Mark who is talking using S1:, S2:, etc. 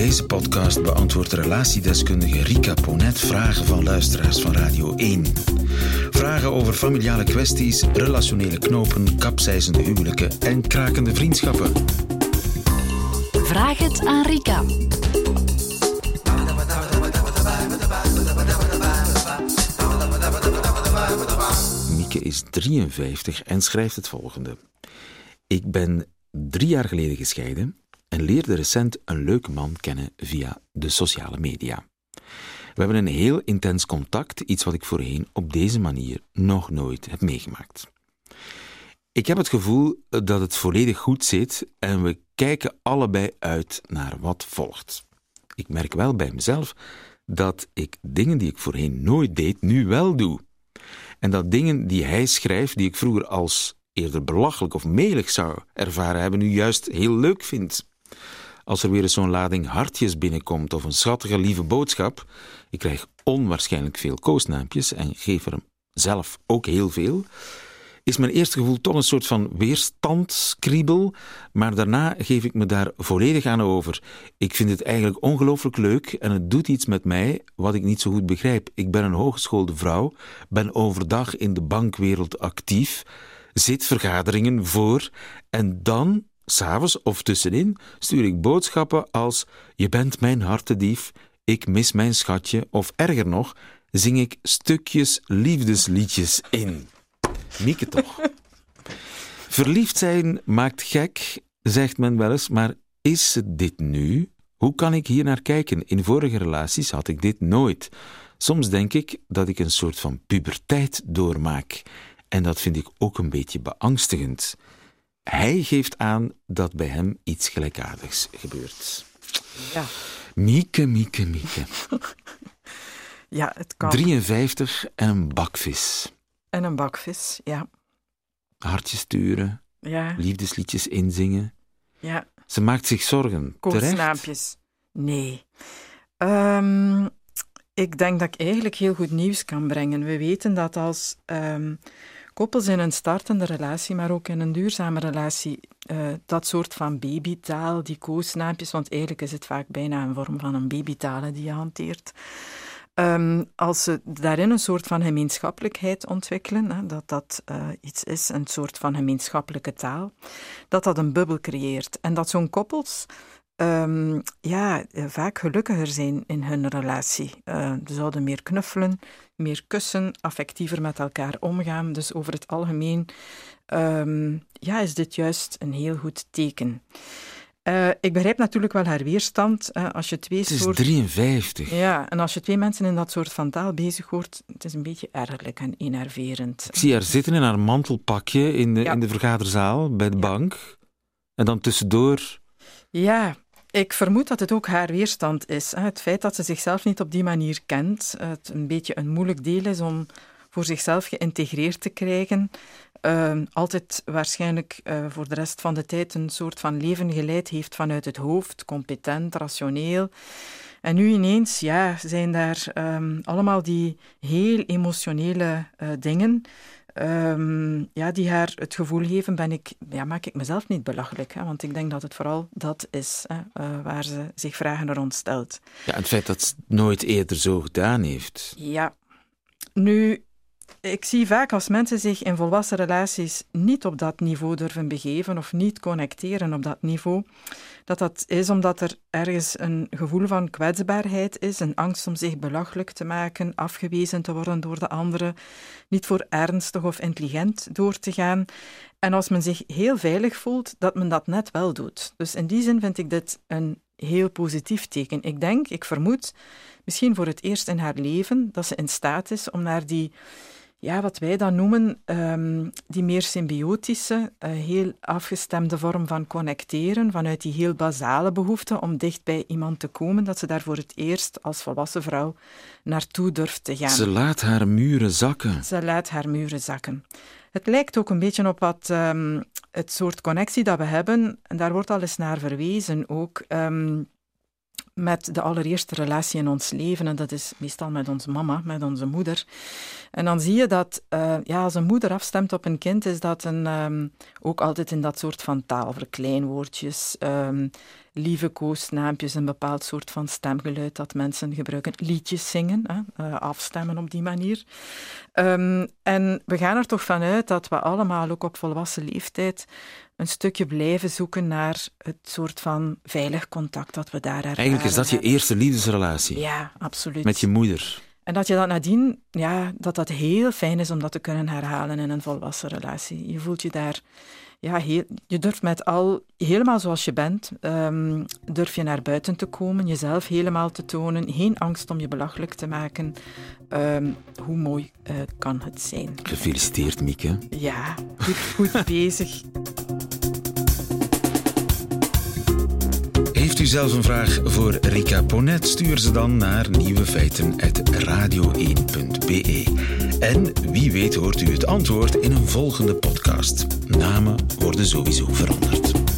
S1: deze podcast beantwoordt relatiedeskundige Rika Ponet vragen van luisteraars van Radio 1. Vragen over familiale kwesties, relationele knopen, kapseizende huwelijken en krakende vriendschappen.
S2: Vraag het aan Rika.
S1: Mieke is 53 en schrijft het volgende. Ik ben drie jaar geleden gescheiden en leerde recent een leuke man kennen via de sociale media. We hebben een heel intens contact, iets wat ik voorheen op deze manier nog nooit heb meegemaakt. Ik heb het gevoel dat het volledig goed zit en we kijken allebei uit naar wat volgt. Ik merk wel bij mezelf dat ik dingen die ik voorheen nooit deed, nu wel doe. En dat dingen die hij schrijft, die ik vroeger als eerder belachelijk of melig zou ervaren hebben, nu juist heel leuk vind. Als er weer eens zo'n lading hartjes binnenkomt of een schattige lieve boodschap, ik krijg onwaarschijnlijk veel koosnaampjes en geef er zelf ook heel veel, is mijn eerste gevoel toch een soort van weerstandskriebel, maar daarna geef ik me daar volledig aan over. Ik vind het eigenlijk ongelooflijk leuk en het doet iets met mij wat ik niet zo goed begrijp. Ik ben een hogeschoolde vrouw, ben overdag in de bankwereld actief, zit vergaderingen voor en dan, s'avonds of tussenin, stuur ik boodschappen als je bent mijn hartedief, ik mis mijn schatje of erger nog, zing ik stukjes liefdesliedjes in. Mieke toch. Verliefd zijn maakt gek, zegt men wel eens, maar is het dit nu? Hoe kan ik hier naar kijken? In vorige relaties had ik dit nooit. Soms denk ik dat ik een soort van puberteit doormaak. En dat vind ik ook een beetje beangstigend. Hij geeft aan dat bij hem iets gelijkaardigs gebeurt.
S3: Ja.
S1: Mieke, Mieke, Mieke.
S3: Ja, het kan.
S1: 53 en een bakvis.
S3: En een bakvis, ja.
S1: Hartjes sturen,
S3: Ja,
S1: liefdesliedjes inzingen.
S3: ja.
S1: Ze maakt zich zorgen. Terecht.
S3: Koortsnaampjes. Nee. Ehm, ik denk dat ik eigenlijk heel goed nieuws kan brengen. We weten dat als ehm, koppels in een startende relatie, maar ook in een duurzame relatie, eh, dat soort van babytaal, die koosnaampjes, want eigenlijk is het vaak bijna een vorm van een babytaal die je hanteert. Ehm, als ze daarin een soort van gemeenschappelijkheid ontwikkelen, dat dat eh, iets is, een soort van gemeenschappelijke taal, dat dat een bubbel creëert. En dat zo'n koppels ehm, ja, eh, vaak gelukkiger zijn in hun relatie. Eh, ze zouden meer knuffelen, meer kussen, affectiever met elkaar omgaan. Dus over het algemeen ehm, ja, is dit juist een heel goed teken. Eh, ik begrijp natuurlijk wel haar weerstand. als je twee
S1: Het is
S3: soorten
S1: 53.
S3: ja, en als je twee mensen in dat soort van taal bezig hoort, het is een beetje ergerlijk en enerverend.
S1: Ik zie haar zitten in haar mantelpakje in de,
S3: Ja.
S1: in de vergaderzaal bij de bank. En dan tussendoor.
S3: Ja, ik vermoed dat het ook haar weerstand is. Het feit dat ze zichzelf niet op die manier kent, het een beetje een moeilijk deel is om voor zichzelf geïntegreerd te krijgen. Ehm, altijd waarschijnlijk eh, voor de rest van de tijd een soort van leven geleid heeft vanuit het hoofd, competent, rationeel. En nu ineens, ja, zijn daar ehm, allemaal die heel emotionele eh, dingen ehm, ja, die haar het gevoel geven, ben ik, ja, maak ik mezelf niet belachelijk. Hè? Want ik denk dat het vooral dat is hè, eh, waar ze zich vragen rond stelt.
S1: Ja, het feit dat ze het nooit eerder zo gedaan heeft.
S3: Ja, nu, ik zie vaak als mensen zich in volwassen relaties niet op dat niveau durven begeven of niet connecteren op dat niveau, dat dat is omdat er ergens een gevoel van kwetsbaarheid is, een angst om zich belachelijk te maken, afgewezen te worden door de anderen, niet voor ernstig of intelligent door te gaan. En als men zich heel veilig voelt, dat men dat net wel doet. Dus in die zin vind ik dit een heel positief teken. Ik denk, ik vermoed, misschien voor het eerst in haar leven, dat ze in staat is om naar die, ja, wat wij dan noemen, ehm, die meer symbiotische, eh, heel afgestemde vorm van connecteren, vanuit die heel basale behoefte om dicht bij iemand te komen, dat ze daar voor het eerst als volwassen vrouw naartoe durft te gaan.
S1: Ze laat haar muren zakken.
S3: Ze laat haar muren zakken. Het lijkt ook een beetje op wat, ehm, het soort connectie dat we hebben, en daar wordt al eens naar verwezen ook, ehm, met de allereerste relatie in ons leven, en dat is meestal met onze mama, met onze moeder. En dan zie je dat eh, ja, als een moeder afstemt op een kind, is dat een, ehm, ook altijd in dat soort van taal, verkleinwoordjes, ehm, lieve koosnaampjes, een bepaald soort van stemgeluid dat mensen gebruiken. Liedjes zingen, hè, uh, afstemmen op die manier. Um, en we gaan er toch vanuit dat we allemaal ook op volwassen leeftijd een stukje blijven zoeken naar het soort van veilig contact dat we daar ervaren.
S1: Eigenlijk is dat je eerste liefdesrelatie.
S3: Ja, absoluut.
S1: Met je moeder.
S3: En dat je dat nadien, ja, dat dat heel fijn is om dat te kunnen herhalen in een volwassen relatie. Je voelt je daar, ja, heel, je durft met al, helemaal zoals je bent, um, durf je naar buiten te komen, jezelf helemaal te tonen, geen angst om je belachelijk te maken. Um, hoe mooi uh, kan het zijn?
S1: Gefeliciteerd, Mieke.
S3: Ja, goed, goed bezig.
S1: Heeft u zelf een vraag voor Rika Ponet? Stuur ze dan naar nieuwefeiten.radio1.be. En wie weet hoort u het antwoord in een volgende podcast. Namen worden sowieso veranderd.